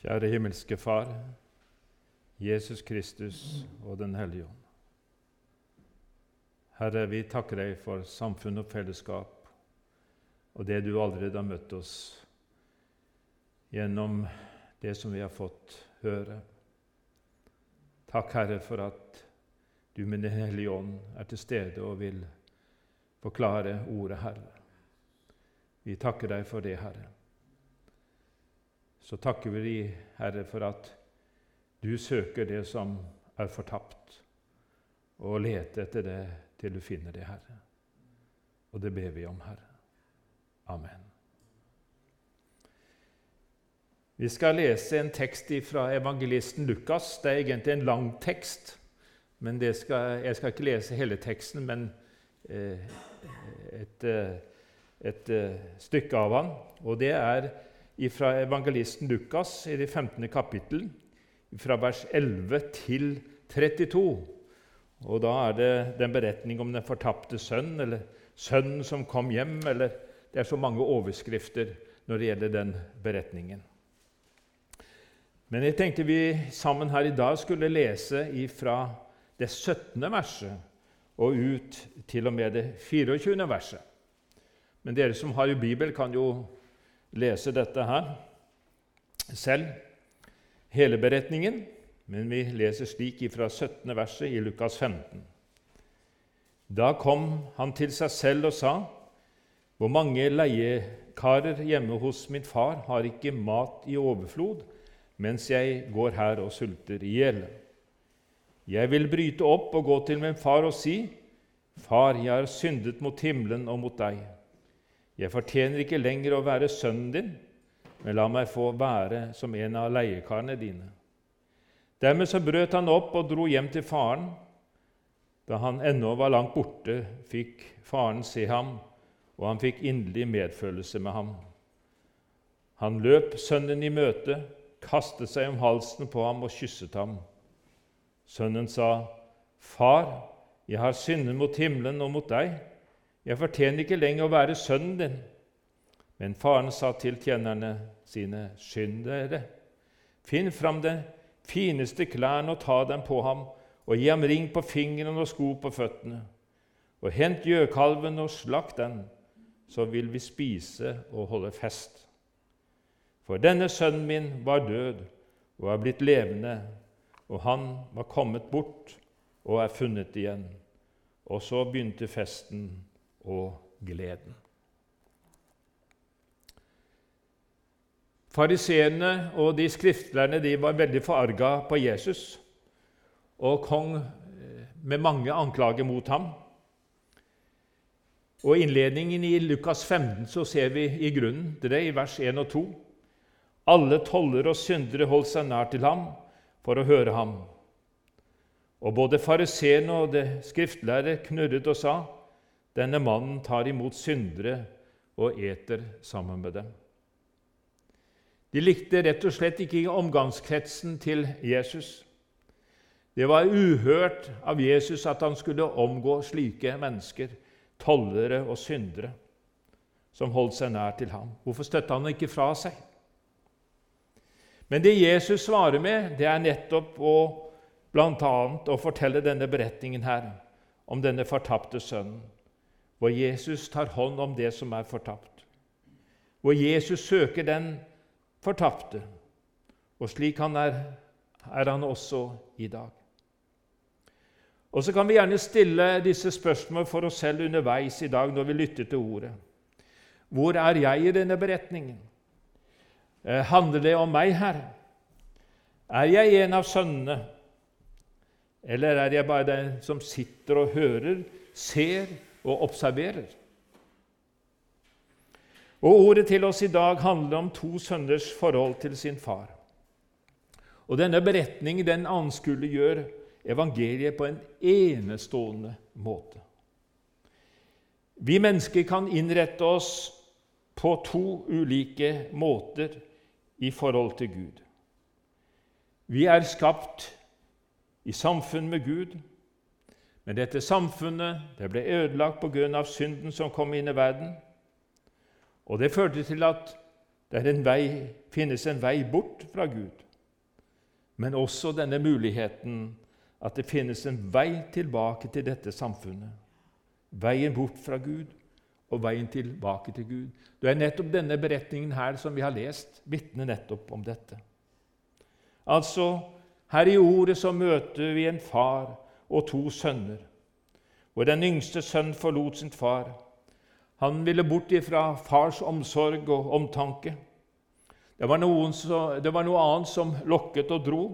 Kjære himmelske Far, Jesus Kristus og Den hellige ånd. Herre, vi takker deg for samfunn og fellesskap og det du allerede har møtt oss gjennom det som vi har fått høre. Takk, Herre, for at du med Den hellige ånd er til stede og vil forklare ordet, Herre. Vi takker deg for det, Herre. Så takker vi deg, Herre, for at du søker det som er fortapt, og leter etter det til du finner det, Herre. Og det ber vi om, Herre. Amen. Vi skal lese en tekst fra evangelisten Lukas. Det er egentlig en lang tekst, men skal, jeg skal ikke lese hele teksten, men eh, et, eh, et, et stykke av han. Og det er fra evangelisten Lukas i det 15. kapittel, fra vers 11 til 32. Og da er det den beretning om den fortapte sønn, eller sønnen som kom hjem, eller Det er så mange overskrifter når det gjelder den beretningen. Men jeg tenkte vi sammen her i dag skulle lese fra det 17. verset og ut til og med det 24. verset. Men dere som har jo Bibel, kan jo lese dette her selv, hele beretningen. Men vi leser slik fra 17. verset i Lukas 15. Da kom han til seg selv og sa:" Hvor mange leiekarer hjemme hos min far har ikke mat i overflod, mens jeg går her og sulter i hjel. Jeg vil bryte opp og gå til min far og si, Far, jeg har syndet mot himmelen og mot deg. Jeg fortjener ikke lenger å være sønnen din, men la meg få være som en av leiekarene dine. Dermed så brøt han opp og dro hjem til faren. Da han ennå var langt borte, fikk faren se ham, og han fikk inderlig medfølelse med ham. Han løp sønnen i møte kastet seg om halsen på ham og kysset ham. Sønnen sa, 'Far, jeg har syndet mot himmelen og mot deg.' 'Jeg fortjener ikke lenger å være sønnen din.' Men faren sa til tjenerne sine, 'Skynd dere, finn fram de fineste klærne og ta dem på ham,' 'og gi ham ring på fingeren og sko på føttene.' 'Og hent gjøkalven og slakt den, så vil vi spise og holde fest.' For denne sønnen min var død og er blitt levende, og han var kommet bort og er funnet igjen. Og så begynte festen og gleden. Fariseerne og de skriftlærerne de var veldig forarga på Jesus og kom eh, med mange anklager mot ham. Og innledningen i Lukas 15 så ser vi i grunnen til det i vers 1 og 2 alle toller og syndere holdt seg nær til ham for å høre ham. Og både fariseerne og det skriftlærde knurret og sa:" Denne mannen tar imot syndere og eter sammen med dem. De likte rett og slett ikke omgangskretsen til Jesus. Det var uhørt av Jesus at han skulle omgå slike mennesker, tollere og syndere, som holdt seg nær til ham. Hvorfor støtte han ikke fra seg? Men det Jesus svarer med, det er nettopp å bl.a. å fortelle denne beretningen her om denne fortapte sønnen, hvor Jesus tar hånd om det som er fortapt, hvor Jesus søker den fortapte, og slik han er, er han også i dag. Og Så kan vi gjerne stille disse spørsmålene for oss selv underveis i dag når vi lytter til ordet. Hvor er jeg i denne beretningen? Eh, handler det om meg, Herre? Er jeg en av sønnene, eller er jeg bare den som sitter og hører, ser og observerer? Og Ordet til oss i dag handler om to sønners forhold til sin far. Og Denne beretningen den anskueliggjør evangeliet på en enestående måte. Vi mennesker kan innrette oss på to ulike måter i forhold til Gud. Vi er skapt i samfunn med Gud, men dette samfunnet det ble ødelagt pga. synden som kom inn i verden. Og det førte til at det en vei finnes en vei bort fra Gud, men også denne muligheten at det finnes en vei tilbake til dette samfunnet. Veien bort fra Gud og veien tilbake til Gud. Det er nettopp denne beretningen her som vi har lest, vitner nettopp om dette. Altså, her i ordet så møter vi en far og to sønner, hvor den yngste sønnen forlot sin far. Han ville bort ifra fars omsorg og omtanke. Det var, så, det var, noe annet som lokket og dro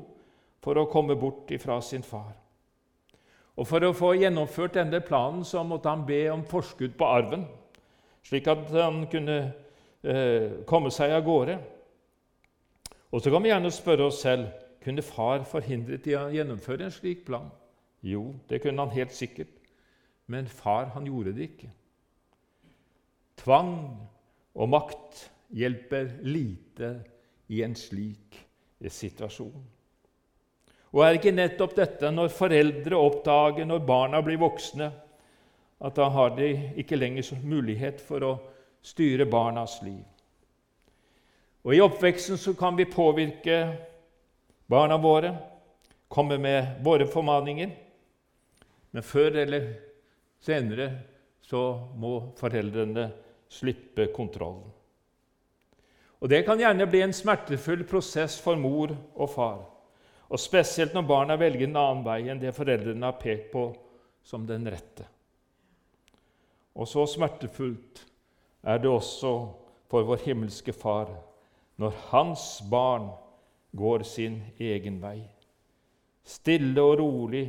for å komme bort ifra sin far. Og For å få gjennomført denne planen så måtte han be om forskudd på arven, slik at han kunne eh, komme seg av gårde. Og Så kan vi gjerne spørre oss selv kunne far forhindret de å gjennomføre en slik plan. Jo, det kunne han helt sikkert, men far han gjorde det ikke. Tvang og makt hjelper lite i en slik situasjon. Og er ikke nettopp dette når foreldre oppdager når barna blir voksne, at da har de ikke lenger mulighet for å styre barnas liv? Og I oppveksten så kan vi påvirke barna våre, komme med våre formaninger. Men før eller senere så må foreldrene slippe kontrollen. Og Det kan gjerne bli en smertefull prosess for mor og far, og spesielt når barna velger en annen vei enn det foreldrene har pekt på som den rette. Og så smertefullt er det også for vår himmelske Far når hans barn går sin egen vei. Stille og rolig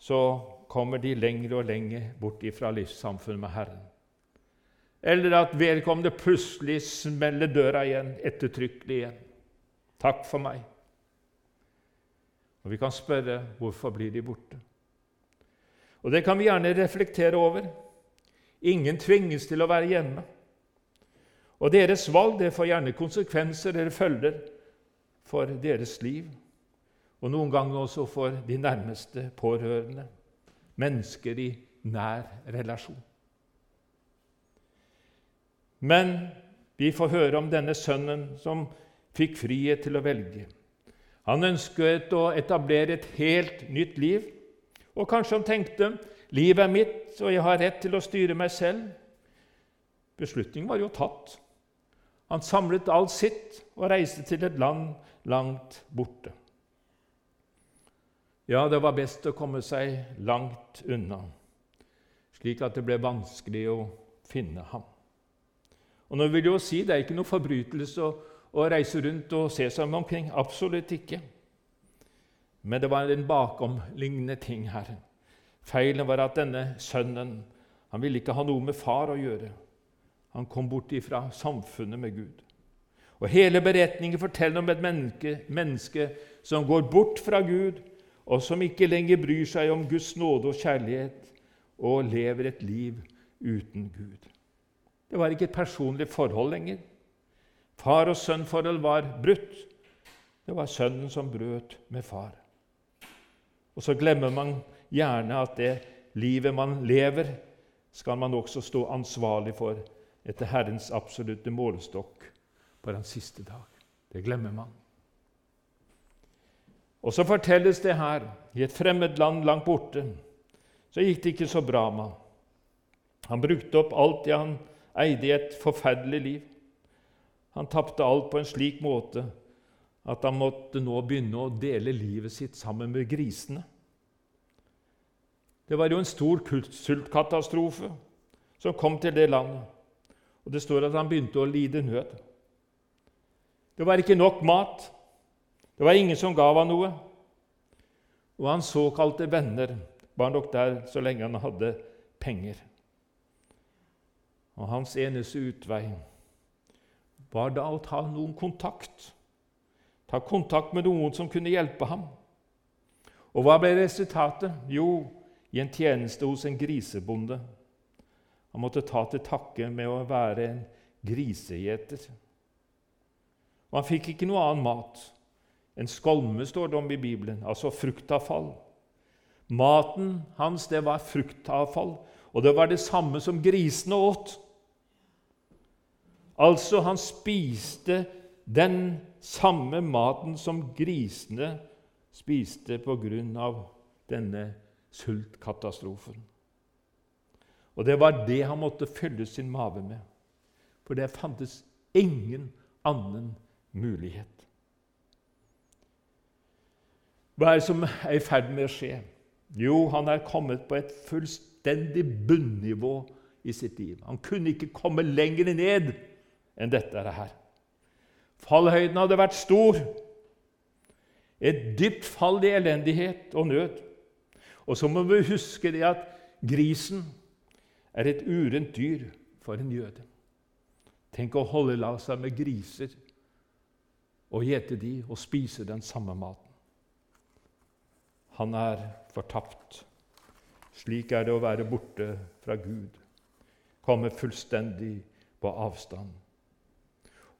så kommer de lenger og lenger bort ifra livssamfunnet med Herren. Eller at vedkommende plutselig smeller døra igjen, ettertrykkelig igjen. 'Takk for meg.' Og Vi kan spørre hvorfor blir de borte. Og Det kan vi gjerne reflektere over. Ingen tvinges til å være hjemme. Og deres valg det får gjerne konsekvenser eller følger for deres liv, og noen ganger også for de nærmeste pårørende, mennesker i nær relasjon. Men vi får høre om denne sønnen som fikk frihet til å velge. Han ønsket å etablere et helt nytt liv, og kanskje han tenkte livet er mitt, og jeg har rett til å styre meg selv. Beslutningen var jo tatt. Han samlet alt sitt og reiste til et land langt borte. Ja, det var best å komme seg langt unna, slik at det ble vanskelig å finne ham. Og nå vil jeg jo si Det er ikke noe forbrytelse å, å reise rundt og se seg omkring. Absolutt ikke. Men det var en bakomlignende ting her. Feilen var at denne sønnen han ville ikke ha noe med far å gjøre. Han kom bort ifra samfunnet med Gud. Og Hele beretningen forteller om et menneske, menneske, som går bort fra Gud, og som ikke lenger bryr seg om Guds nåde og kjærlighet, og lever et liv uten Gud. Det var ikke et personlig forhold lenger. Far- og sønn-forhold var brutt. Det var sønnen som brøt med far. Og så glemmer man gjerne at det livet man lever, skal man også stå ansvarlig for etter Herrens absolutte målestokk på den siste dag. Det glemmer man. Og så fortelles det her i et fremmed land langt borte så gikk det ikke så bra med han. Han brukte opp alt det han eide i et forferdelig liv. Han tapte alt på en slik måte at han måtte nå begynne å dele livet sitt sammen med grisene. Det var jo en stor sultkatastrofe som kom til det landet. Og Det står at han begynte å lide nød. Det var ikke nok mat. Det var ingen som gav han noe. Og hans såkalte venner var nok der så lenge han hadde penger. Og hans eneste utvei var da å ta noen kontakt. Ta kontakt med noen som kunne hjelpe ham. Og hva ble resultatet? Jo, i en tjeneste hos en grisebonde. Han måtte ta til takke med å være en grisegjeter. Og han fikk ikke noe annen mat. En skolme står det om i Bibelen, altså fruktavfall. Maten hans det var fruktavfall, og det var det samme som grisene åt. Altså, han spiste den samme maten som grisene spiste på grunn av denne sultkatastrofen. Og det var det han måtte fylle sin mage med, for det fantes ingen annen mulighet. Hva er det som er i ferd med å skje? Jo, han er kommet på et fullstendig bunnivå i sitt liv. Han kunne ikke komme lenger ned enn dette her. Fallhøyden hadde vært stor. Et dypt fall i elendighet og nød. Og så må vi huske det at grisen er et urent dyr for en jøde. Tenk å holde la seg med griser og gjete de og spise den samme maten. Han er fortapt. Slik er det å være borte fra Gud, komme fullstendig på avstand.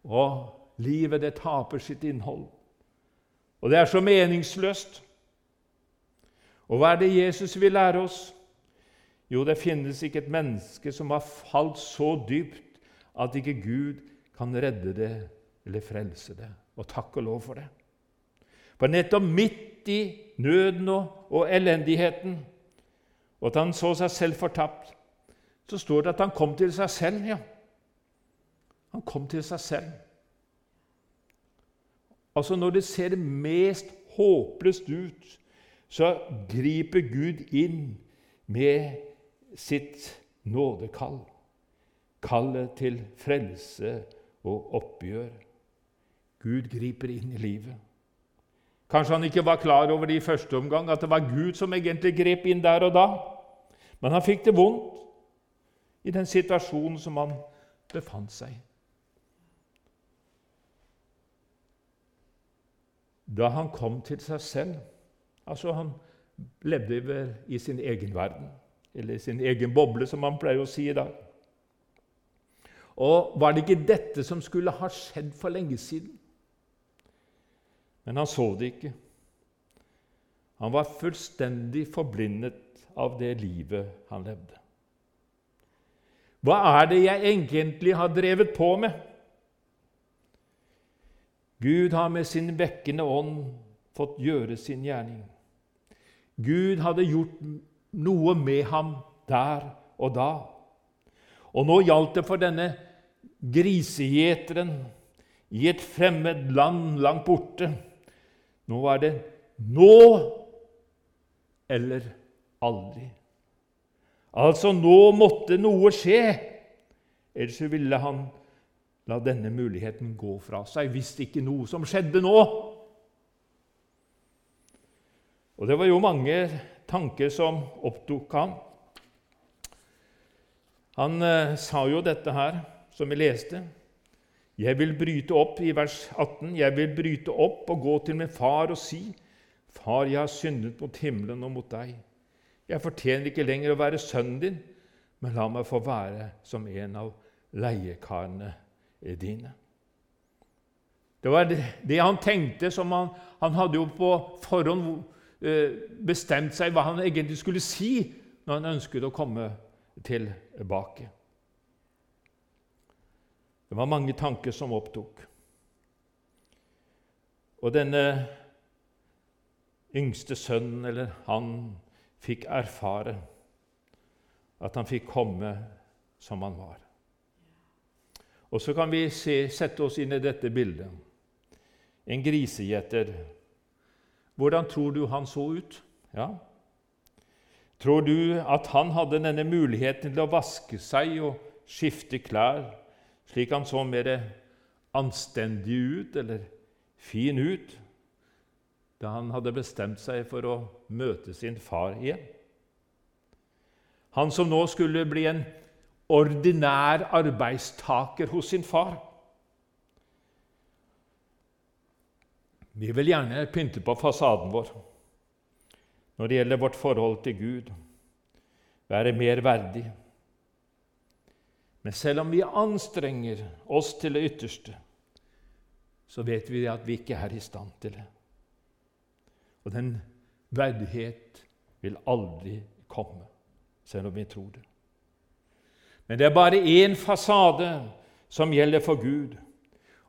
Og livet, det taper sitt innhold. Og det er så meningsløst. Og hva er det Jesus vil lære oss? Jo, det finnes ikke et menneske som har falt så dypt at ikke Gud kan redde det eller frelse det. Og takk og lov for det. For nettopp midt i nøden og, elendigheten, og at han så seg selv fortapt, så står det at han kom til seg selv. ja. Han kom til seg selv. Altså Når det ser mest håpløst ut, så griper Gud inn med sitt nådekall. Kallet til frelse og oppgjør. Gud griper inn i livet. Kanskje han ikke var klar over det i første omgang, at det var Gud som egentlig grep inn der og da. Men han fikk det vondt i den situasjonen som han befant seg i. Da han kom til seg selv Altså, han levde vel i sin egen verden, eller i sin egen boble, som man pleier å si i dag. Og var det ikke dette som skulle ha skjedd for lenge siden? Men han så det ikke. Han var fullstendig forblindet av det livet han levde. Hva er det jeg egentlig har drevet på med? Gud har med sin vekkende ånd fått gjøre sin gjerning. Gud hadde gjort noe med ham der og da. Og nå gjaldt det for denne grisegjeteren i et fremmed land langt borte nå er det nå eller aldri. Altså, nå måtte noe skje, ellers ville han la denne muligheten gå fra seg hvis ikke noe som skjedde nå. Og det var jo mange tanker som opptok ham. Han eh, sa jo dette her, som vi leste. Jeg vil bryte opp i vers 18, jeg vil bryte opp og gå til min far og si:" Far, jeg har syndet mot himmelen og mot deg. Jeg fortjener ikke lenger å være sønnen din, men la meg få være som en av leiekarene dine. Det var det han tenkte. som Han, han hadde jo på forhånd eh, bestemt seg hva han egentlig skulle si når han ønsket å komme tilbake. Det var mange tanker som opptok. Og denne yngste sønnen, eller han, fikk erfare at han fikk komme som han var. Og så kan vi se, sette oss inn i dette bildet. En grisegjeter. Hvordan tror du han så ut? Ja. Tror du at han hadde denne muligheten til å vaske seg og skifte klær slik han så mer anstendig ut eller fin ut da han hadde bestemt seg for å møte sin far igjen. Han som nå skulle bli en ordinær arbeidstaker hos sin far. Vi vil gjerne pynte på fasaden vår når det gjelder vårt forhold til Gud, være mer verdig. Men selv om vi anstrenger oss til det ytterste, så vet vi at vi ikke er i stand til det. Og den verdighet vil aldri komme, selv om vi tror det. Men det er bare én fasade som gjelder for Gud,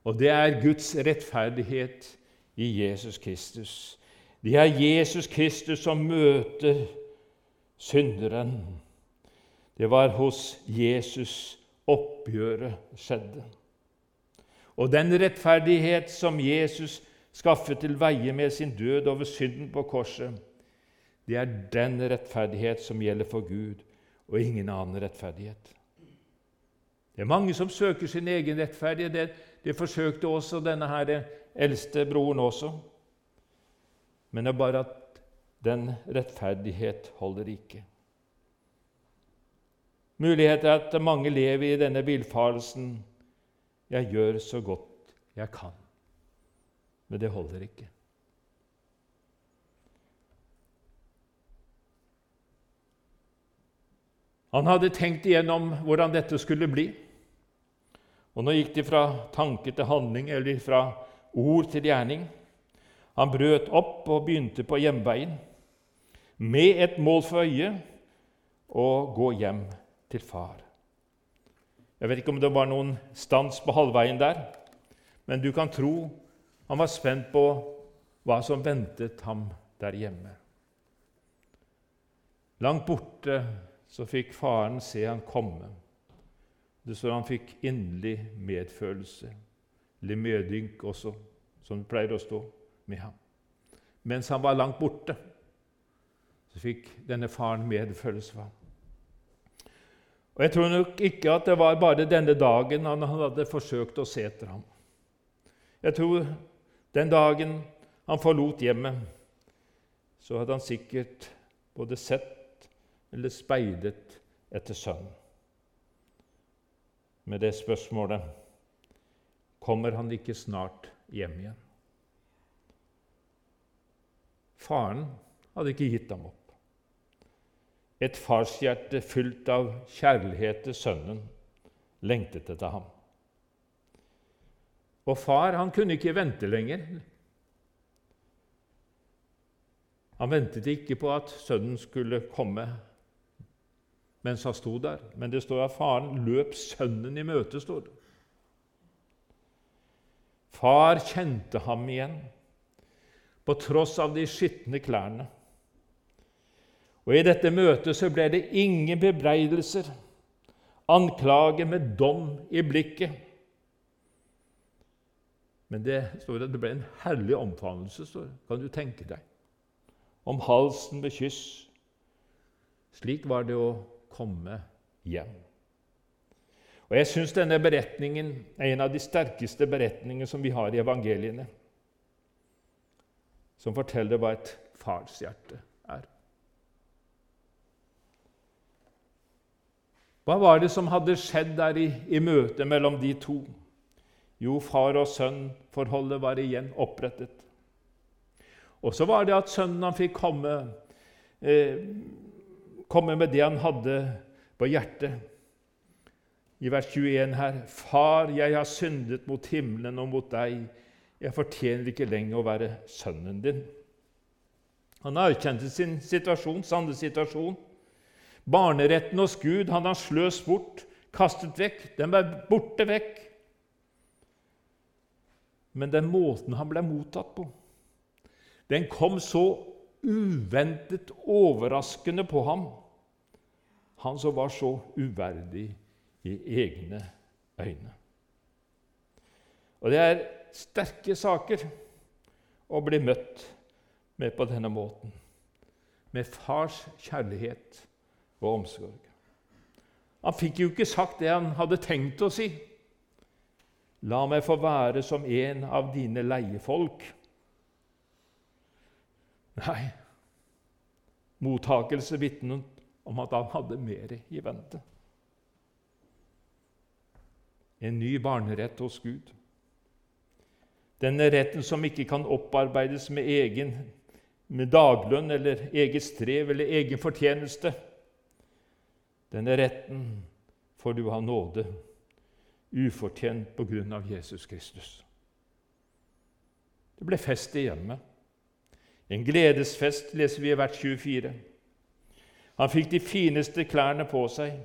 Og det er Guds rettferdighet i Jesus Kristus. Det er Jesus Kristus som møter synderen. Det var hos Jesus oppgjøret skjedde. Og den rettferdighet som Jesus skaffet til veie med sin død over synden på korset, det er den rettferdighet som gjelder for Gud, og ingen annen rettferdighet. Det er mange som søker sin egen rettferdighet. Det, det forsøkte også denne her eldste broren også. Men det er bare at den rettferdighet holder ikke. Mulighet er at mange lever i denne villfarelsen 'Jeg gjør så godt jeg kan'. Men det holder ikke. Han hadde tenkt igjennom hvordan dette skulle bli. Og nå gikk det fra tanke til handling, eller fra ord til gjerning. Han brøt opp og begynte på hjemveien med et mål for øye å gå hjem til far. Jeg vet ikke om det var noen stans på halvveien der, men du kan tro han var spent på hva som ventet ham der hjemme. Langt borte så fikk faren se han komme. Det står han fikk inderlig medfølelse, eller medynk også, som det pleier å stå med ham. Mens han var langt borte, så fikk denne faren medfølelse for ham. Og Jeg tror nok ikke at det var bare denne dagen han hadde forsøkt å se etter ham. Jeg tror den dagen han forlot hjemmet, så hadde han sikkert både sett eller speidet etter Sønnen. Med det spørsmålet kommer han ikke snart hjem igjen. Faren hadde ikke gitt ham opp. Et farshjerte fylt av kjærlighet til sønnen lengtet etter ham. Og far han kunne ikke vente lenger. Han ventet ikke på at sønnen skulle komme mens han sto der. Men det står at faren løp sønnen i møte. står det. Far kjente ham igjen, på tross av de skitne klærne. Og I dette møtet så ble det ingen bebreidelser, anklage med dom i blikket. Men det står at det ble en herlig omfavnelse, kan du tenke deg. Om halsen med kyss. Slik var det å komme hjem. Og Jeg syns denne beretningen er en av de sterkeste beretningene som vi har i evangeliene, som forteller hva et farshjerte er. Hva var det som hadde skjedd der i, i møtet mellom de to? Jo, far og sønn-forholdet var igjen opprettet. Og så var det at sønnen han fikk komme eh, komme med det han hadde på hjertet. I vers 21 her.: Far, jeg har syndet mot himmelen og mot deg. Jeg fortjener ikke lenger å være sønnen din. Han erkjente sin situasjon, sanne situasjon. Barneretten hos Gud hadde han sløst bort, kastet vekk. Den var borte vekk. Men den måten han ble mottatt på, den kom så uventet overraskende på ham, han som var så uverdig i egne øyne. Og det er sterke saker å bli møtt med på denne måten, med fars kjærlighet og omsorg. Han fikk jo ikke sagt det han hadde tenkt å si. La meg få være som en av dine leiefolk. Nei, mottakelse vitnet om at han hadde mer i vente. En ny barnerett hos Gud. Denne retten som ikke kan opparbeides med egen med daglønn eller eget strev eller egen fortjeneste. Denne retten får du ha nåde, ufortjent på grunn av Jesus Kristus. Det ble fest i hjemmet. En gledesfest leser vi i hvert 24. Han fikk de fineste klærne på seg.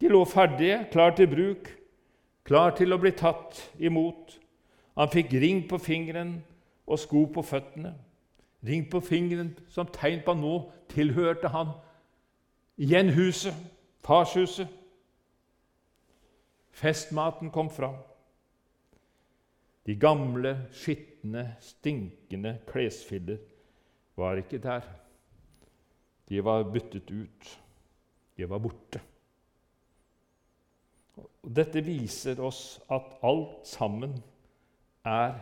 De lå ferdige, klar til bruk. klar til å bli tatt imot. Han fikk ring på fingeren og sko på føttene. Ring på fingeren som tegn på at nå tilhørte han igjen huset, farshuset. Festmaten kom fram. De gamle, skitne, stinkende klesfiller var ikke der. De var byttet ut. De var borte. Og dette viser oss at alt sammen er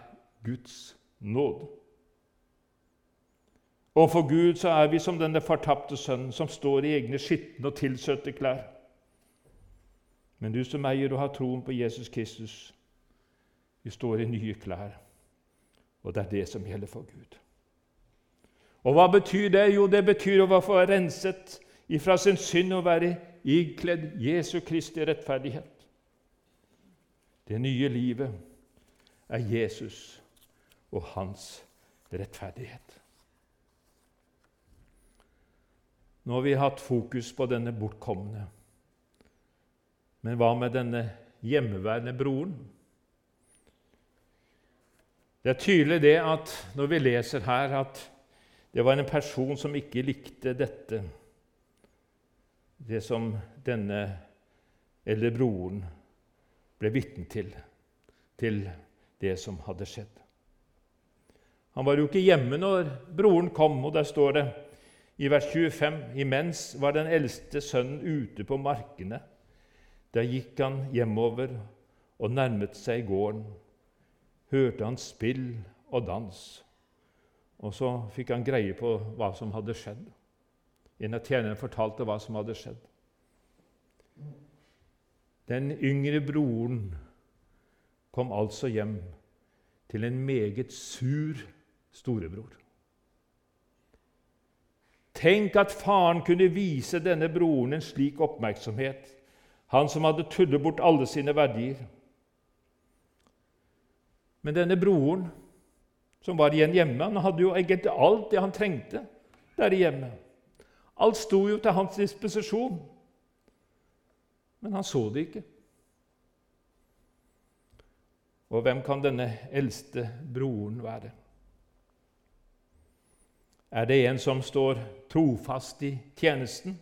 Guds nåde. Og for Gud så er vi som denne fortapte sønnen som står i egne skitne og tilsøtte klær. Men du som eier og har troen på Jesus Kristus, vi står i nye klær. Og det er det som gjelder for Gud. Og hva betyr det? Jo, det betyr å være renset ifra sin synd og være ikledd Jesu Kristi rettferdighet. Det nye livet er Jesus og hans rettferdighet. Nå har vi hatt fokus på denne bortkomne. Men hva med denne hjemmeværende broren? Det er tydelig det at når vi leser her, at det var en person som ikke likte dette, det som denne eller broren ble vitne til, til det som hadde skjedd. Han var jo ikke hjemme når broren kom, og der står det i vers 25.: Imens var den eldste sønnen ute på markene. Da gikk han hjemover og nærmet seg gården. Hørte han spill og dans. Og så fikk han greie på hva som hadde skjedd. En av tjenerne fortalte hva som hadde skjedd. Den yngre broren kom altså hjem til en meget sur storebror. Tenk at faren kunne vise denne broren en slik oppmerksomhet, han som hadde tullet bort alle sine verdier. Men denne broren, som var igjen hjemme, han hadde jo egentlig alt det han trengte der hjemme. Alt sto jo til hans disposisjon, men han så det ikke. Og hvem kan denne eldste broren være? Er det en som står trofast i tjenesten?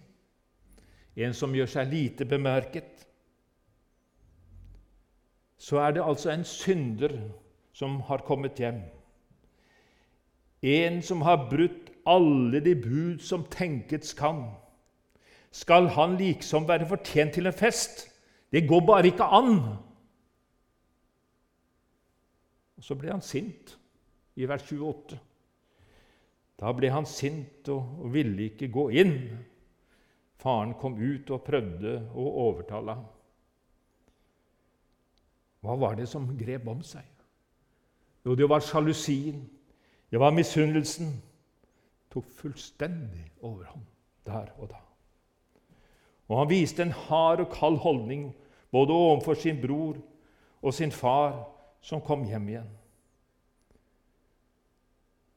En som gjør seg lite bemerket? Så er det altså en synder som har kommet hjem. En som har brutt alle de bud som tenkes kan. Skal han liksom være fortjent til en fest? Det går bare ikke an! Og Så ble han sint i vers 28. Da ble han sint og, og ville ikke gå inn. Faren kom ut og prøvde å overtale ham. Hva var det som grep om seg? Jo, det var sjalusien. Det var misunnelsen. Tok fullstendig overhånd der og da. Og han viste en hard og kald holdning både overfor sin bror og sin far som kom hjem igjen.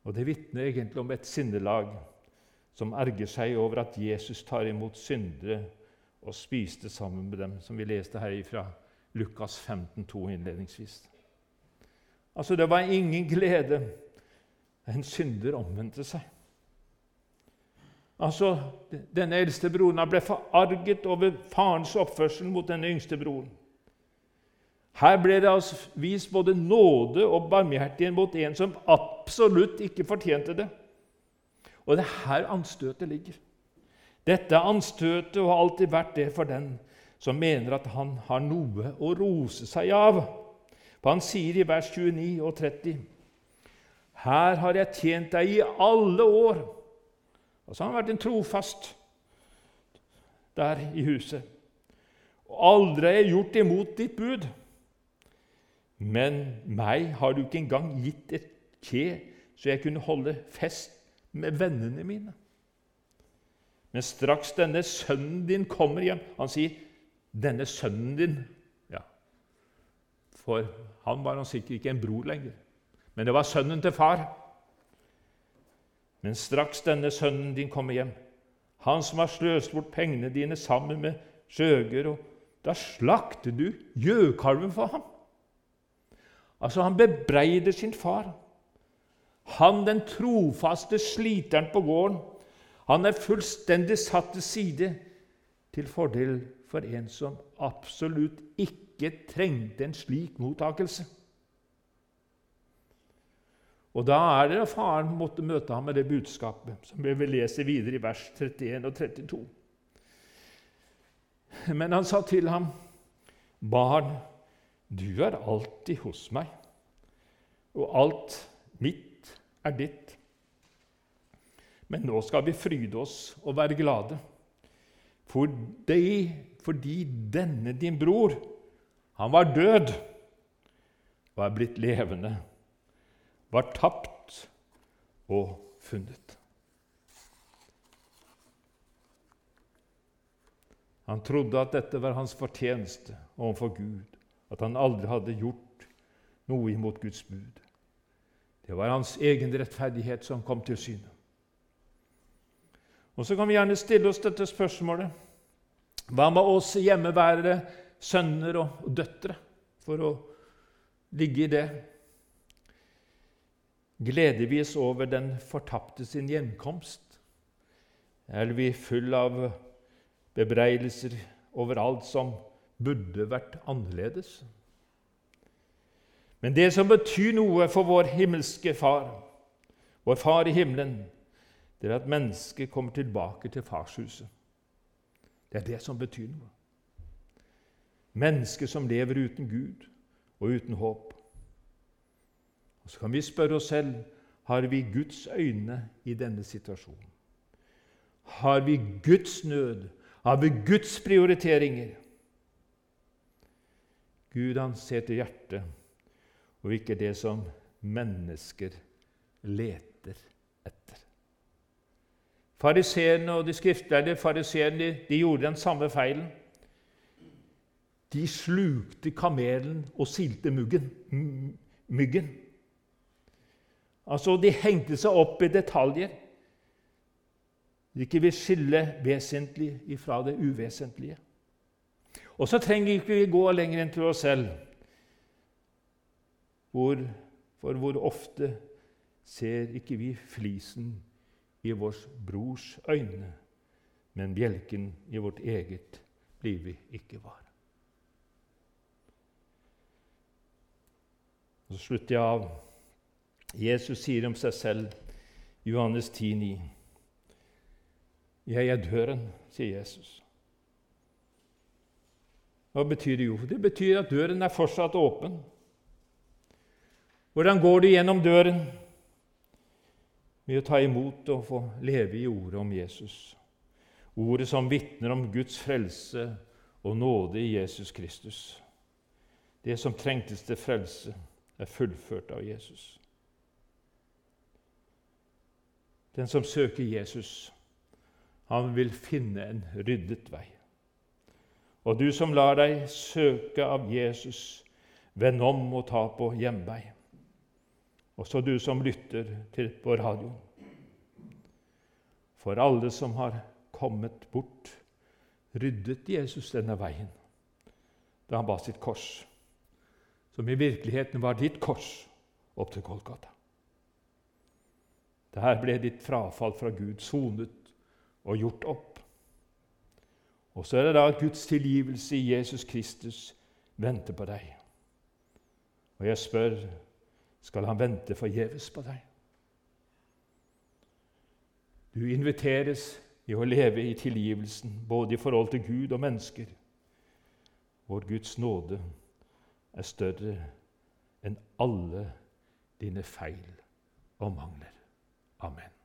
Og Det vitner egentlig om et sinnelag som erger seg over at Jesus tar imot syndere og spiste sammen med dem, som vi leste her fra Lukas 15, 15,2 innledningsvis. Altså, det var ingen glede en synder omvendte seg. Altså, Denne eldste broren ble forarget over farens oppførsel mot denne yngste broren. Her ble det altså vist både nåde og barmhjertighet mot en som absolutt ikke fortjente det. Og det er her anstøtet ligger. Dette anstøtet har alltid vært det for den som mener at han har noe å rose seg av. For han sier i vers 29 og 30.: Her har jeg tjent deg i alle år. Og så har han vært en trofast der i huset. Og aldri har jeg gjort imot ditt bud. Men meg har du ikke engang gitt et kje, så jeg kunne holde fest med vennene mine. Men straks denne sønnen din kommer hjem Han sier 'denne sønnen din'. Ja, For han var han sikkert ikke en bror lenger, men det var sønnen til far. Men straks denne sønnen din kommer hjem, han som har sløst bort pengene dine sammen med skjøger og Da slakter du gjøkalven for ham. Altså, han bebreider sin far. Han, den trofaste sliteren på gården, han er fullstendig satt til side til fordel for en som absolutt ikke trengte en slik mottakelse. Og Da er det faren måtte møte ham med det budskapet, som vi vil lese videre i vers 31 og 32. Men han sa til ham, 'Barn, du er alltid hos meg, og alt mitt er ditt.' Men nå skal vi fryde oss og være glade, fordi, fordi denne din bror, han var død og er blitt levende, var tapt og funnet. Han trodde at dette var hans fortjeneste overfor Gud, at han aldri hadde gjort noe imot Guds bud. Det var hans egen rettferdighet som kom til syne. Og Så kan vi gjerne stille oss dette spørsmålet. Hva med oss hjemmeværende sønner og døtre, for å ligge i det? Gleder vi oss over den fortapte sin gjenkomst? Er vi full av bebreidelser over alt som burde vært annerledes? Men det som betyr noe for vår himmelske Far, vår Far i himmelen, det er at mennesket kommer tilbake til farshuset. Det er det som betyr noe. Mennesket som lever uten Gud og uten håp. Og Så kan vi spørre oss selv har vi Guds øyne i denne situasjonen. Har vi Guds nød? Har vi Guds prioriteringer? Gud han ser til hjertet og ikke det som mennesker leter etter. Fariseerne og de skriftlærde fariseerne de gjorde den samme feilen. De slukte kamelen og silte muggen, myggen. Altså, De hengte seg opp i detaljer. De ikke vil skille vesentlig ifra det uvesentlige. Og så trenger vi ikke gå lenger enn til oss selv. Hvor, for hvor ofte ser ikke vi flisen i vår brors øyne, men bjelken i vårt eget blir vi ikke var. Så slutter jeg av. Jesus sier om seg selv, Johannes 10, 9. Jeg er døren, sier Jesus. Hva betyr det? Jo, det betyr at døren er fortsatt åpen. Hvordan går du gjennom døren? Ved å ta imot og få leve i ordet om Jesus. Ordet som vitner om Guds frelse og nåde i Jesus Kristus. Det som trengtes til frelse, er fullført av Jesus. Den som søker Jesus, han vil finne en ryddet vei. Og du som lar deg søke av Jesus, vend om og ta på hjemvei også du som lytter til på radioen. For alle som har kommet bort, ryddet Jesus denne veien da han ba sitt kors, som i virkeligheten var ditt kors, opp til Kolkata. Der ble ditt frafall fra Gud sonet og gjort opp. Og så er det da at Guds tilgivelse i Jesus Kristus venter på deg. Og jeg spør skal han vente forgjeves på deg. Du inviteres i å leve i tilgivelsen, både i forhold til Gud og mennesker. Vår Guds nåde er større enn alle dine feil og mangler. Amen.